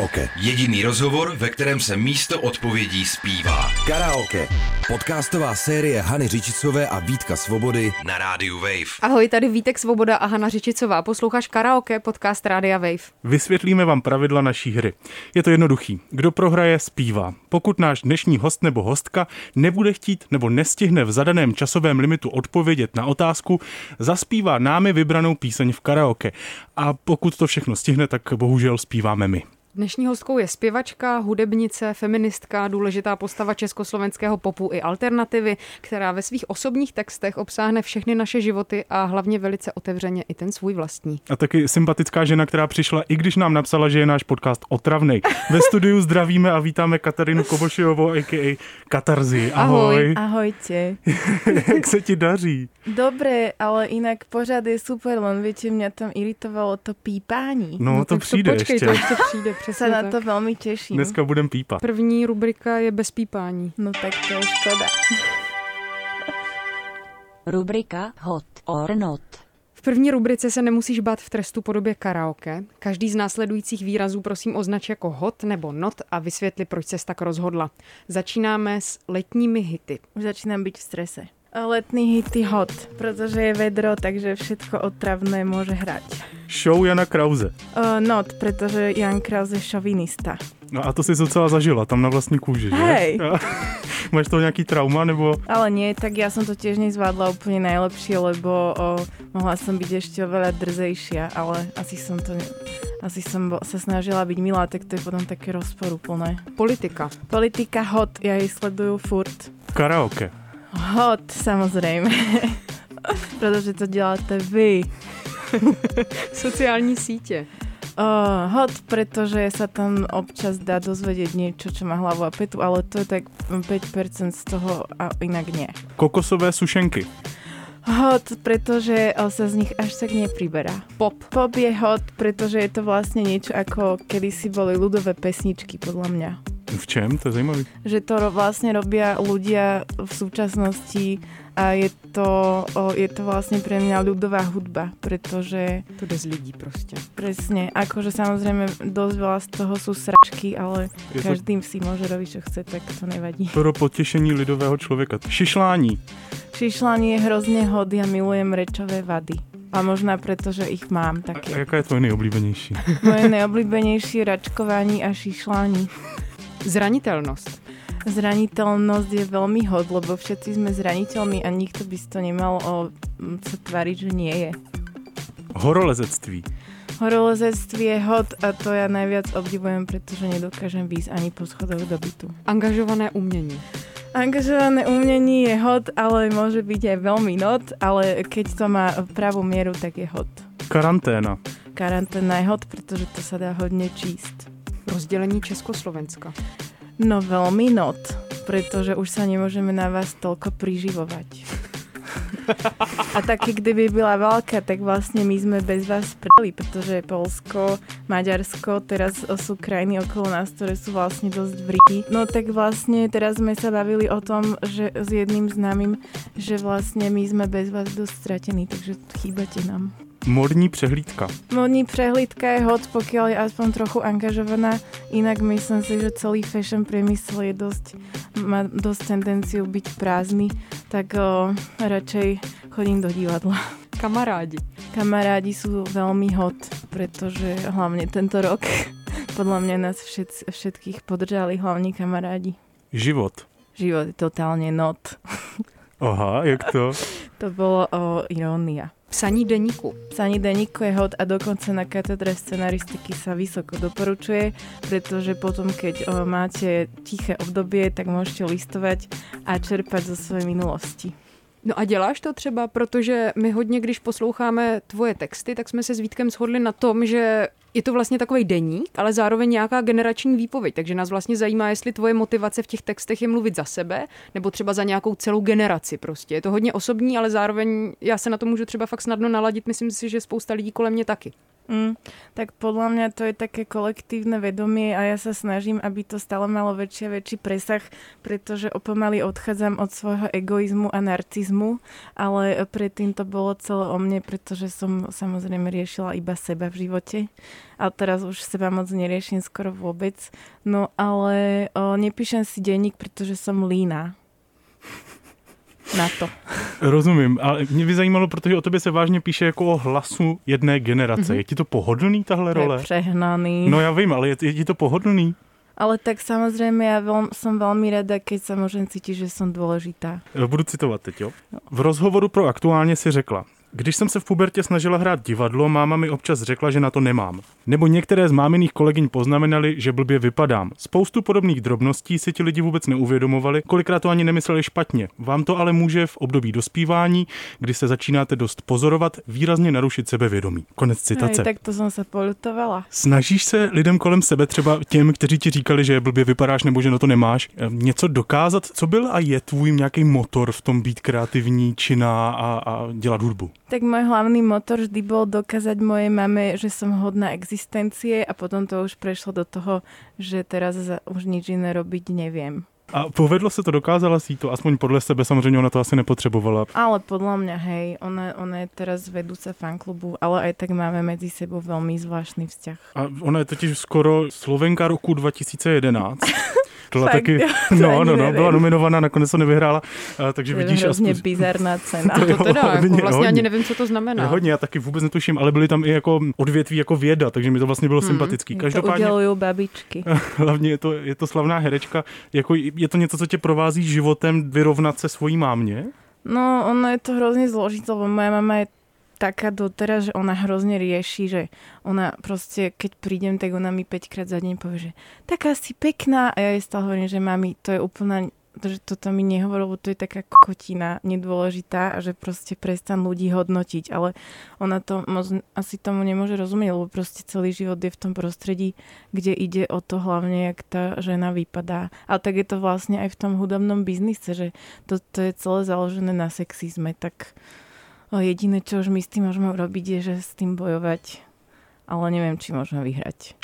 Karaoke. Jediný rozhovor, ve kterém se místo odpovědí zpívá. Karaoke. Podcastová série Hany Řičicové a Vítka Svobody Na rádiu Wave. Ahoj, tady Vítek Svoboda a Hana Řičicová. Posloucháš Karaoke, podcast Rádia Wave. Vysvětlíme vám pravidla naší hry. Je to jednoduchý. Kdo prohraje, zpívá. Pokud náš dnešní host nebo hostka nebude chtít nebo nestihne v zadaném časovém limitu odpovědět na otázku, zaspívá námi vybranou píseň v karaoke. A pokud to všechno stihne, tak bohužel zpíváme my. Dnešní hostkou je zpěvačka, hudebnice, feministka, důležitá postava československého popu i alternativy, která ve svých osobních textech obsáhne všechny naše životy a hlavně velice otevřeně i ten svůj vlastní. A taky sympatická žena, která přišla, i když nám napsala, že je náš podcast otravnej. Ve studiu zdravíme a vítáme Katarinu Kobošiovou, a.k.a. Katarzy. Ahoj. Ahojte. Jak se ti daří? Dobre, ale inak pořád je super, len viete, mňa tam iritovalo to pípání. No, to tak přijde počkej, ještě. to ještě přijde, přesně na tak. to veľmi teším. Dneska budem pípat. První rubrika je bez pípání. No tak to je škoda. Rubrika Hot or Not. V první rubrice se nemusíš bát v trestu podobě karaoke. Každý z následujících výrazů prosím označ jako hot nebo not a vysvětli, proč ses tak rozhodla. Začínáme s letními hity. Už začínam byť v strese. Letný hity hot, pretože je vedro, takže všetko otravné môže hrať. Show Jana Krause. Uh, not, pretože Jan Kraus je šovinista. No a to jsi docela zažila, tam na vlastní kůži, že? Hej. Máš toho nějaký trauma, nebo... Ale nie, tak ja som to tiež nezvládla úplne najlepšie, lebo o, mohla som byť ešte oveľa drzejšia, ale asi som to... Asi som bo, sa snažila byť milá, tak to je potom také rozporuplné. Politika. Politika hot, ja jej sledujú furt. Karaoke. Hot, samozrejme. Protože to děláte vy. Sociální sítě. Uh, hot, pretože sa tam občas dá dozvedieť niečo, čo má hlavu a petu, ale to je tak 5% z toho a inak nie. Kokosové sušenky. Hot, pretože sa z nich až tak nepriberá. Pop. Pop je hot, pretože je to vlastne niečo ako kedysi boli ľudové pesničky, podľa mňa. V čem? To je zajímavý. Že to ro- vlastne robia ľudia v súčasnosti a je to, je to vlastne pre mňa ľudová hudba, pretože To jde z lidí prostě. presne, akože samozrejme dosť veľa z toho sú sračky, ale Je to každým si môže robiť, čo chce, tak to nevadí. pro potěšení lidového člověka. Šišlání. Šišlanie je hrozne hod, ja milujem rečové vady. A možná preto, že ich mám A také. jaká je tvoje nejoblíbenější? Moje nejoblíbenejšie račkování a šišlání. Zranitelnost. Zraniteľnosť je veľmi hod, lebo všetci sme zraniteľní a nikto by si to nemal o, sa tváriť, že nie je. Horolezectví. Horolezectví je hod a to ja najviac obdivujem, pretože nedokážem výjsť ani po schodoch do bytu. Angažované umění. Angažované umení je hod, ale môže byť aj veľmi not, ale keď to má pravú mieru, tak je hod. Karanténa. Karanténa je hod, pretože to sa dá hodne číst. Rozdělení Československa. No veľmi not, pretože už sa nemôžeme na vás toľko priživovať. A taky kdyby byla válka, tak vlastne my sme bez vás preli, pretože Polsko, Maďarsko, teraz sú krajiny okolo nás, ktoré sú vlastne dosť v rí. No tak vlastne teraz sme sa bavili o tom, že s jedným známym, že vlastne my sme bez vás dosť stratení, takže chýbate nám. Modní přehlídka. Modní přehlídka je hot, pokiaľ je aspoň trochu angažovaná, inak myslím si, že celý fashion priemysel je dosť, má dosť tendenciu byť prázdny, tak o, radšej chodím do divadla. Kamarádi. Kamarádi sú veľmi hot, pretože hlavne tento rok podľa mňa nás všet, všetkých podržali hlavní kamarádi. Život. Život je totálne not. Aha, jak to? To bolo o irónia. Psaní deníku. Psaní denníku je hod a dokonca na katedre scenaristiky sa vysoko doporučuje, pretože potom, keď o, máte tiché obdobie, tak môžete listovať a čerpať zo svojej minulosti. No a děláš to třeba, protože my hodně, když posloucháme tvoje texty, tak jsme se s Vítkem shodli na tom, že je to vlastně takový deník, ale zároveň nějaká generační výpověď. Takže nás vlastně zajímá, jestli tvoje motivace v těch textech je mluvit za sebe, nebo třeba za nějakou celou generaci prostě. Je to hodně osobní, ale zároveň já se na to můžu třeba fakt snadno naladit. Myslím si, že spousta lidí kolem mě taky. Mm, tak podľa mňa to je také kolektívne vedomie a ja sa snažím, aby to stále malo väčší a väčší presah, pretože opomaly odchádzam od svojho egoizmu a narcizmu, ale predtým to bolo celé o mne, pretože som samozrejme riešila iba seba v živote a teraz už seba moc neriešim skoro vôbec. No ale o, nepíšem si denník, pretože som lína na to. Rozumím, ale mě by zajímalo, protože o tobě se vážně píše jako o hlasu jedné generace. Mm-hmm. Je ti to pohodlný tahle role? je přehnaný. No já vím, ale je, je ti to pohodlný? Ale tak samozrejme ja veľ, som veľmi rada, keď sa môžem cítiť, že som dôležitá. Budu citovat teď, jo. V rozhovoru pro aktuálně si řekla, když jsem se v pubertě snažila hrát divadlo, máma mi občas řekla, že na to nemám. Nebo některé z máminých kolegyň poznamenali, že blbě vypadám. Spoustu podobných drobností si ti lidi vůbec neuvědomovali, kolikrát to ani nemysleli špatně. Vám to ale může v období dospívání, kdy se začínáte dost pozorovat, výrazně narušit sebevědomí. Konec citace. Hej, tak to som sa polutovala. Snažíš se lidem kolem sebe, třeba těm, kteří ti říkali, že blbě vypadáš nebo že na to nemáš, eh, něco dokázat? Co byl a je tvůj nějaký motor v tom být kreativní, činná a, a dělat hudbu? Tak môj hlavný motor vždy bol dokázať mojej mame, že som hodná existencie a potom to už prešlo do toho, že teraz už nič iné robiť neviem. A povedlo se to, dokázala si to, aspoň podle sebe, samozřejmě ona to asi nepotřebovala. Ale podľa mňa, hej, ona, ona je teraz vedúca fanklubu, ale aj tak máme medzi sebou veľmi zvláštny vzťah. A ona je totiž skoro Slovenka roku 2011. Byla Fakt, taky, jo, to no, no, no, nevím. byla nominovaná, nakonec to nevyhrála, a, takže To je vidíš, hrozně aspoň- bizarná cena. To jo, To teda, jako hodně, vlastně hodně. ani nevím, co to znamená. Je hodně, já taky vůbec netuším, ale byly tam i jako odvětví jako věda, takže mi to vlastně bylo sympatický. To Každopádně udelujú babičky. hlavně je to, je to slavná herečka. Jako, je to něco, co tě provází životem vyrovnat se svojí mámě? No, ono je to hrozne zložité, lebo moja mama je taká doteraz, že ona hrozne rieši, že ona proste, keď prídem, tak ona mi 5 krát za deň povie, že taká si pekná a ja jej stále hovorím, že mami, to je úplná že toto mi nehovoril, lebo to je taká kokotina nedôležitá a že proste prestan ľudí hodnotiť, ale ona to moc asi tomu nemôže rozumieť, lebo proste celý život je v tom prostredí, kde ide o to hlavne, jak tá žena vypadá. Ale tak je to vlastne aj v tom hudobnom biznise, že to, to je celé založené na sexizme, tak jediné, čo už my s tým môžeme urobiť, je, že s tým bojovať. Ale neviem, či môžeme vyhrať.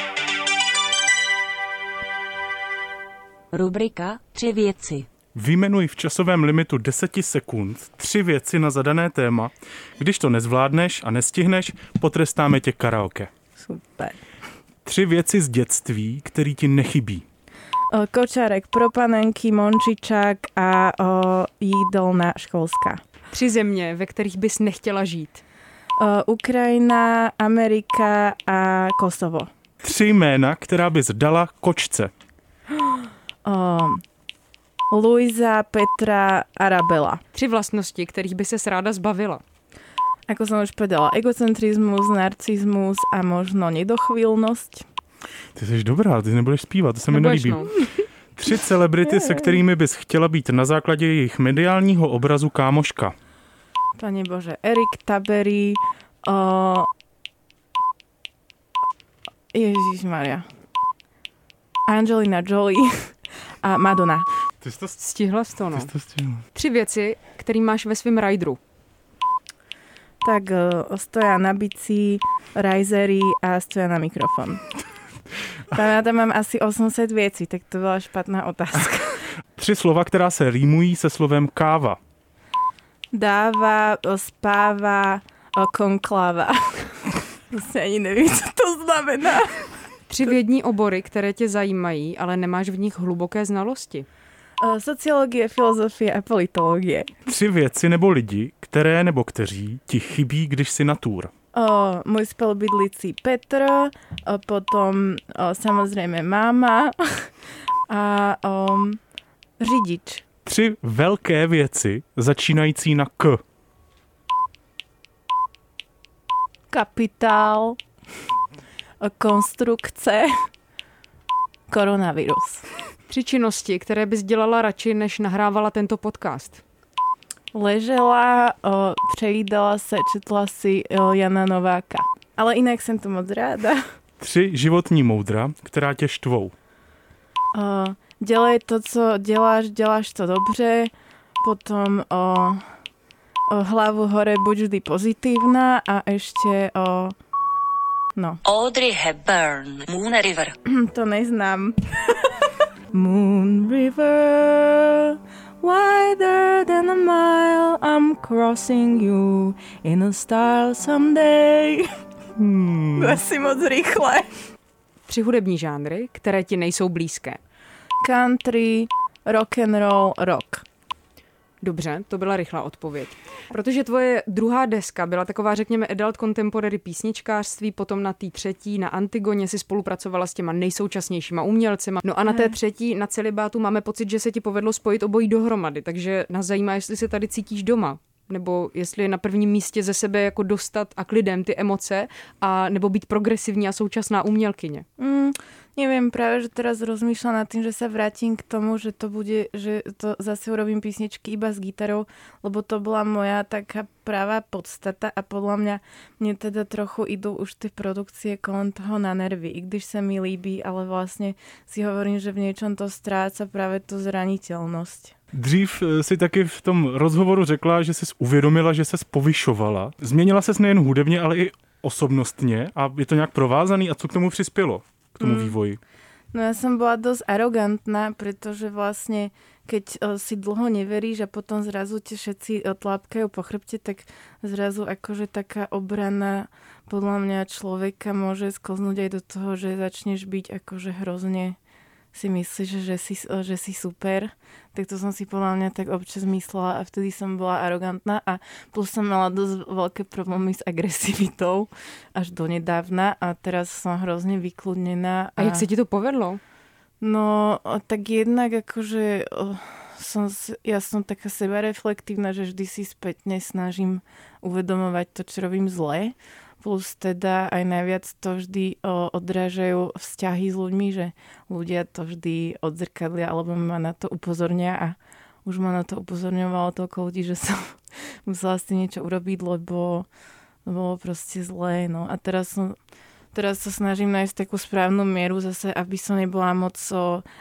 Rubrika Tři věci. Vyjmenuj v časovém limitu 10 sekund tři věci na zadané téma. Když to nezvládneš a nestihneš, potrestáme tě karaoke. Super. Tři věci z dětství, který ti nechybí. Kočárek, propanenky, Mončičák a o, jídelná školská. Tři země, ve kterých bys nechtěla žít. O, Ukrajina, Amerika a Kosovo. Tři jména, která bys dala kočce. O, Luisa, Petra, Arabela. Tři vlastnosti, kterých by se ráda zbavila. Ako som už povedala, egocentrizmus, narcizmus a možno nedochvíľnosť. Ty jsi dobrá, ty nebudeš zpívat, to se mi nelíbí. no. Tři celebrity, se kterými bys chtěla být na základě jejich mediálního obrazu kámoška. Pane Bože, Erik Tabery, o... Ježiš Maria. Angelina Jolie a Madonna. Ty jsi to, Stihla jsi to, no. ty jsi to stihla. Tři věci, který máš ve svém rideru. Tak o, stoja na bici, risery a stoja na mikrofon. Tam ja tam mám asi 800 věcí, tak to byla špatná otázka. Tři slova, která se rýmují se slovem káva. Spáva, o, konkláva. Vlastně ani nevím, co to znamená. Tři vědní obory, které tě zajímají, ale nemáš v nich hluboké znalosti. Sociologie, filozofie a politologie. Tři věci nebo lidi, které nebo kteří ti chybí, když si na O, môj spolubydlící Petr, o, potom o, samozrejme máma a o, řidič. Tři velké věci začínající na K. Kapitál, konstrukce, koronavirus. Tři činnosti, které bys dělala radši, než nahrávala tento podcast. Ležela, o, přejídala se, četla si o, Jana Nováka. Ale inak jsem to moc ráda. Tři životní moudra, která tě štvou. O, dělej to, co děláš, děláš to dobře. Potom o, o hlavu hore buď vždy pozitívna a ešte o No, Audrey Hepburn, Moon River. to neznám. Moon River, wider than a mile, I'm crossing you in a style someday. Hmm. Asi moc rychle. Tři hudební žánry, které ti nejsou blízké. Country, rock and roll, rock. Dobře, to byla rychlá odpověď. Protože tvoje druhá deska byla taková, řekněme, adult contemporary písničkářství, potom na té třetí, na Antigoně si spolupracovala s těma nejsoučasnějšíma umělcema. No a na té třetí, na celibátu, máme pocit, že se ti povedlo spojit obojí dohromady, takže nás zajímá, jestli se tady cítíš doma. Nebo jestli je na prvním místě ze sebe jako dostat a k lidem ty emoce, a nebo být progresivní a současná umělkyně. Mm, neviem, práve že teraz rozmýšľam nad tým, že sa vrátim k tomu, že to bude, že to zase urobím písničky iba s gitarou, lebo to bola moja taká pravá podstata a podľa mňa mne teda trochu idú už tie produkcie kolem toho na nervy, i když sa mi líbí, ale vlastne si hovorím, že v niečom to stráca práve tú zraniteľnosť. Dřív eh, si taky v tom rozhovoru řekla, že jsi uvědomila, že se povyšovala. Změnila se nejen hudebně, ale i osobnostně a je to nějak provázaný a co k tomu přispělo, k tomu Mm. vývoji? No ja som bola dosť arogantná, pretože vlastne keď o, si dlho neveríš a potom zrazu te všetci otlápkajú po chrbte, tak zrazu akože taká obrana podľa mňa človeka môže sklznúť aj do toho, že začneš byť akože hrozne si myslíš, že si, že si super, tak to som si podľa mňa tak občas myslela a vtedy som bola arogantná a plus som mala dosť veľké problémy s agresivitou až do nedávna a teraz som hrozne vykludnená. A jak se ti to povedlo? No, tak jednak akože som, ja som taká sebareflektívna, že vždy si spätne snažím uvedomovať to, čo robím zle. Plus teda aj najviac to vždy odrážajú vzťahy s ľuďmi, že ľudia to vždy odzrkadlia alebo ma na to upozornia a už ma na to upozorňovalo toľko ľudí, že som musela s tým niečo urobiť, lebo bolo proste zlé. No. A teraz som teraz sa snažím nájsť takú správnu mieru zase, aby som nebola moc,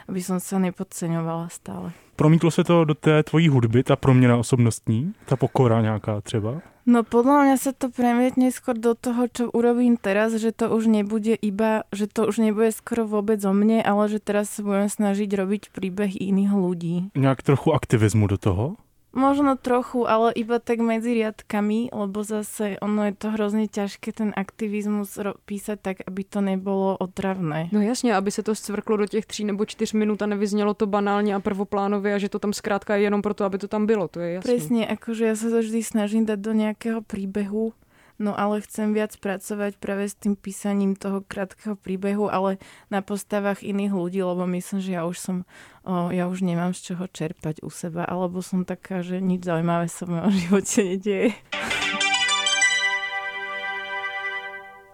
aby som sa nepodceňovala stále. Promítlo se to do té tvojí hudby, ta proměna osobnostní, ta pokora nějaká třeba? No podľa mňa sa to premietne skôr do toho, čo urobím teraz, že to už nebude iba, že to už nebude skoro vôbec o mne, ale že teraz sa budem snažiť robiť príbeh iných ľudí. Nějak trochu aktivismu do toho? Možno trochu, ale iba tak medzi riadkami, lebo zase ono je to hrozne ťažké ten aktivizmus ro- písať tak, aby to nebolo otravné. No jasně, aby se to scvrklo do těch tří nebo čtyř minut a nevyznělo to banálně a prvoplánově a že to tam zkrátka je jenom proto, aby to tam bylo, to je jasné. Presne, akože ja sa to vždy snažím dať do nejakého príbehu, no ale chcem viac pracovať práve s tým písaním toho krátkeho príbehu, ale na postavách iných ľudí, lebo myslím, že ja už som, o, ja už nemám z čoho čerpať u seba, alebo som taká, že nič zaujímavé sa v mojom živote nedieje.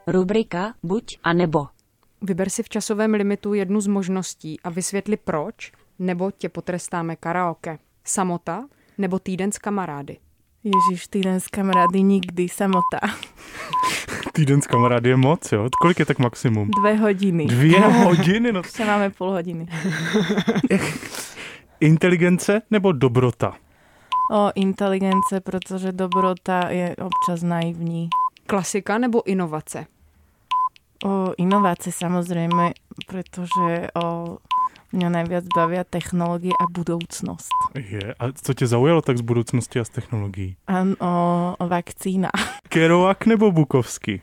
Rubrika buď a nebo. Vyber si v časovém limitu jednu z možností a vysvětli proč, nebo tě potrestáme karaoke. Samota nebo týden s kamarády. Ježiš, týden s kamarády nikdy, samota. Týden s kamarády je moc, jo? Kolik je tak maximum? Dve hodiny. Dvě hodiny? No. Ešte máme pol hodiny. Inteligence nebo dobrota? O inteligence, pretože dobrota je občas naivní. Klasika nebo inovace. O inovácie samozrejme, pretože o, mňa najviac bavia technológie a budoucnosť. Je. A co tě zaujalo tak z budoucnosti a z technologií? A o, o vakcína. Kerouac nebo Bukovský?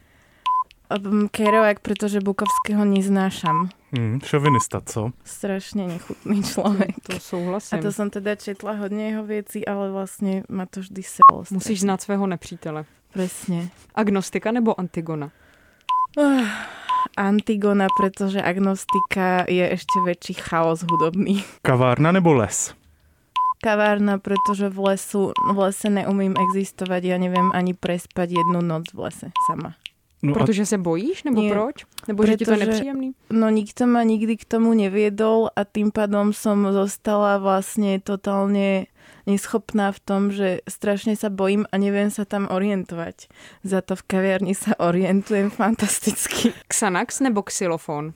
Um, Kerouac, pretože Bukovského neznášam. Hmm, šovinista, co? Strašne nechutný človek. To A souhlasím. to som teda četla hodne jeho vecí, ale vlastne ma to vždy selo. Musíš znát svého nepřítele. Presne. Agnostika nebo Antigona? Uh, Antigona, pretože agnostika je ešte väčší chaos hudobný. Kavárna nebo les? Kavárna, pretože v, lesu, v lese neumím existovať. Ja neviem ani prespať jednu noc v lese sama. No a Protože se bojíš, nebo Nie. proč? Nebo že ti to je Protože- nepříjemný? No nikto ma nikdy k tomu neviedol a tým pádom som zostala vlastne totálne neschopná v tom, že strašne sa bojím a neviem sa tam orientovať. Za to v kaviarni sa orientujem fantasticky. Xanax nebo xylofon?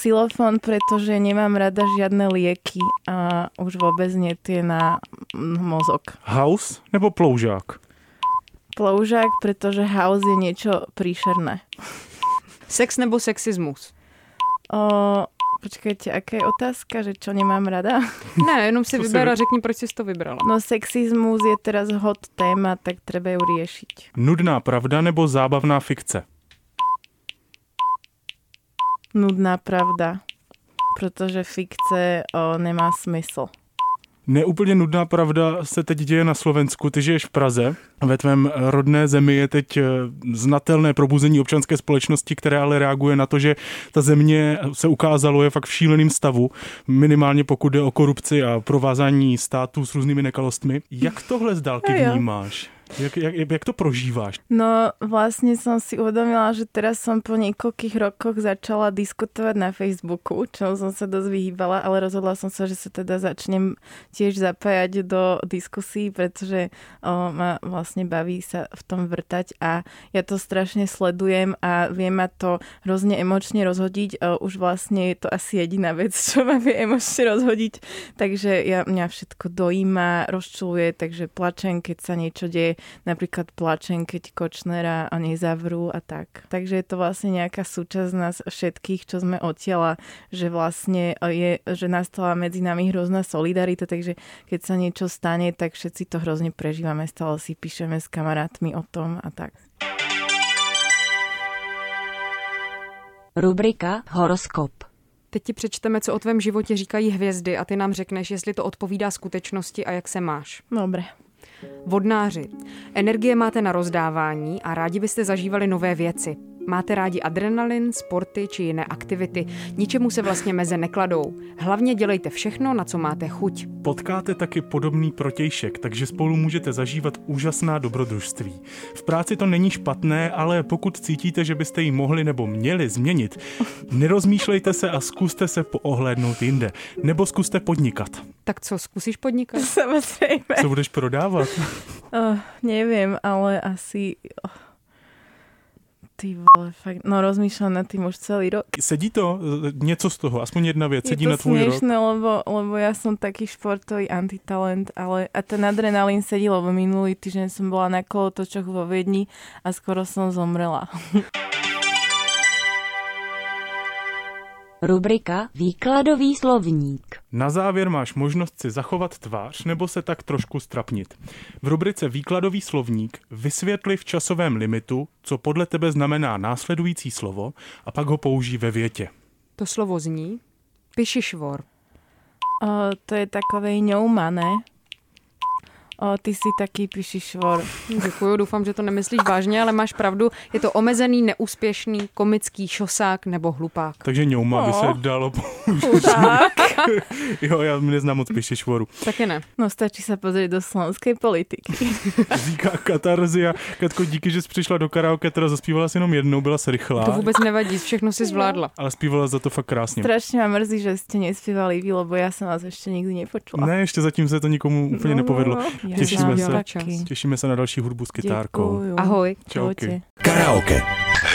Xylofón, pretože nemám rada žiadne lieky a už vôbec nie tie na mozog. house nebo ploužák? Ploužák, pretože house je niečo príšerné. Sex nebo sexismus? O, počkejte, aká je otázka, že čo nemám rada? Ne, jenom si vyber a řekni, proč jsi to vybrala. No sexizmus je teraz hot téma, tak treba ju riešiť. Nudná pravda nebo zábavná fikce? Nudná pravda, protože fikce o, nemá smysl. Neúplně nudná pravda se teď děje na Slovensku. Ty žiješ v Praze. Ve tvém rodné zemi je teď eh, znatelné probuzení občanské společnosti, které ale reaguje na to, že ta země se ukázalo je fakt v šíleném stavu, minimálně pokud jde o korupci a provázání států s různými nekalostmi. Jak tohle z dálky vnímáš? Jak, jak, jak to prožíváš? No vlastne som si uvedomila, že teraz som po niekoľkých rokoch začala diskutovať na Facebooku, čo som sa dosť vyhýbala, ale rozhodla som sa, že sa teda začnem tiež zapájať do diskusí, pretože o, ma vlastne baví sa v tom vrtať a ja to strašne sledujem a vie ma to hrozne emočne rozhodiť. O, už vlastne je to asi jediná vec, čo ma vie emočne rozhodiť. Takže ja, mňa všetko dojíma, rozčuluje, takže plačem, keď sa niečo deje. Napríklad plačem, keď Kočnera a nezavrú a tak. Takže je to vlastne nejaká súčasť nás všetkých, čo sme odtiaľa, že vlastne je, že nastala medzi nami hrozná solidarita, takže keď sa niečo stane, tak všetci to hrozne prežívame, stále si píšeme s kamarátmi o tom a tak. Rubrika Horoskop. Teď ti přečteme, co o tvém životě říkají hvězdy a ty nám řekneš, jestli to odpovídá skutečnosti a jak se máš. Dobre. Vodnáři. Energie máte na rozdávání a rádi byste zažívali nové věci. Máte rádi adrenalin, sporty či jiné aktivity. Ničemu se vlastně meze nekladou. Hlavně dělejte všechno, na co máte chuť. Potkáte taky podobný protějšek, takže spolu můžete zažívat úžasná dobrodružství. V práci to není špatné, ale pokud cítíte, že byste ji mohli nebo měli změnit, nerozmýšlejte se a zkuste se poohlédnout jinde. Nebo zkuste podnikat. Tak co, zkusíš podnikat? Samozrejme. Co budeš prodávat? Oh, neviem, ale asi... Oh. Ty vole, fakt, no rozmýšľam nad tým už celý rok. Sedí to? Něco z toho, aspoň jedna věc, sedí je na tvůj rok. smiešné, lebo, lebo ja som taký športový antitalent, ale a ten adrenalín sedí, lebo minulý týždeň som bola na kolotočoch vo Viedni a skoro som zomrela. Rubrika Výkladový slovník. Na závěr máš možnost si zachovat tvář nebo se tak trošku strapnit. V rubrice Výkladový slovník vysvětli v časovém limitu, co podle tebe znamená následující slovo a pak ho použij ve větě. To slovo zní pišišvor. O, to je takové ňoumané. O, ty si taký pišišvor. Děkuji, doufám, že to nemyslíš vážně, ale máš pravdu. Je to omezený, neúspěšný, komický šosák nebo hlupák. Takže ňouma by se dalo použít. Tak. jo, já neznám moc píše švoru. Taky ne. No stačí sa pozrieť do slovenskej politiky. Říká Katarzia. Katko, díky, že jsi přišla do karaoke, teda zaspívala si jenom jednou, byla se rychlá. To vůbec nevadí, všechno si zvládla. Ale zpívala za to fakt krásně. Strašne ma mrzí, že ste nespievali vy, lebo ja som vás ešte nikdy nepočula. Ne, ještě zatím se to nikomu úplně No, nepovedlo. no, Těšíme se. taky. Těšíme se na další hudbu s kytárkou. Děkuju. Ahoj. Čauky. Karaoke.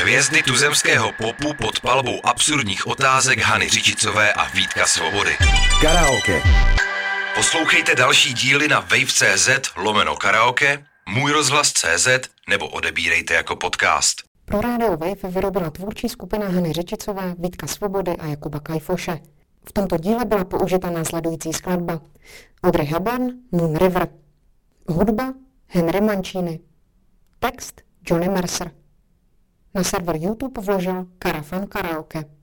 Hvězdy tuzemského popu pod palbou absurdních otázek Hany Řičicové a Vítka Svobody. Karaoke. Poslouchejte další díly na wave.cz lomeno karaoke, můj rozhlas.cz nebo odebírejte jako podcast. Pro rádio Wave vyrobila tvůrčí skupina Hany Řečicové, Vítka Svobody a Jakuba Kajfoše. V tomto díle byla použita následující skladba Audrey Hepburn, Moon River. Hudba Henry Mancini. Text Johnny Mercer. Na server YouTube vložil Karafan Karaoke.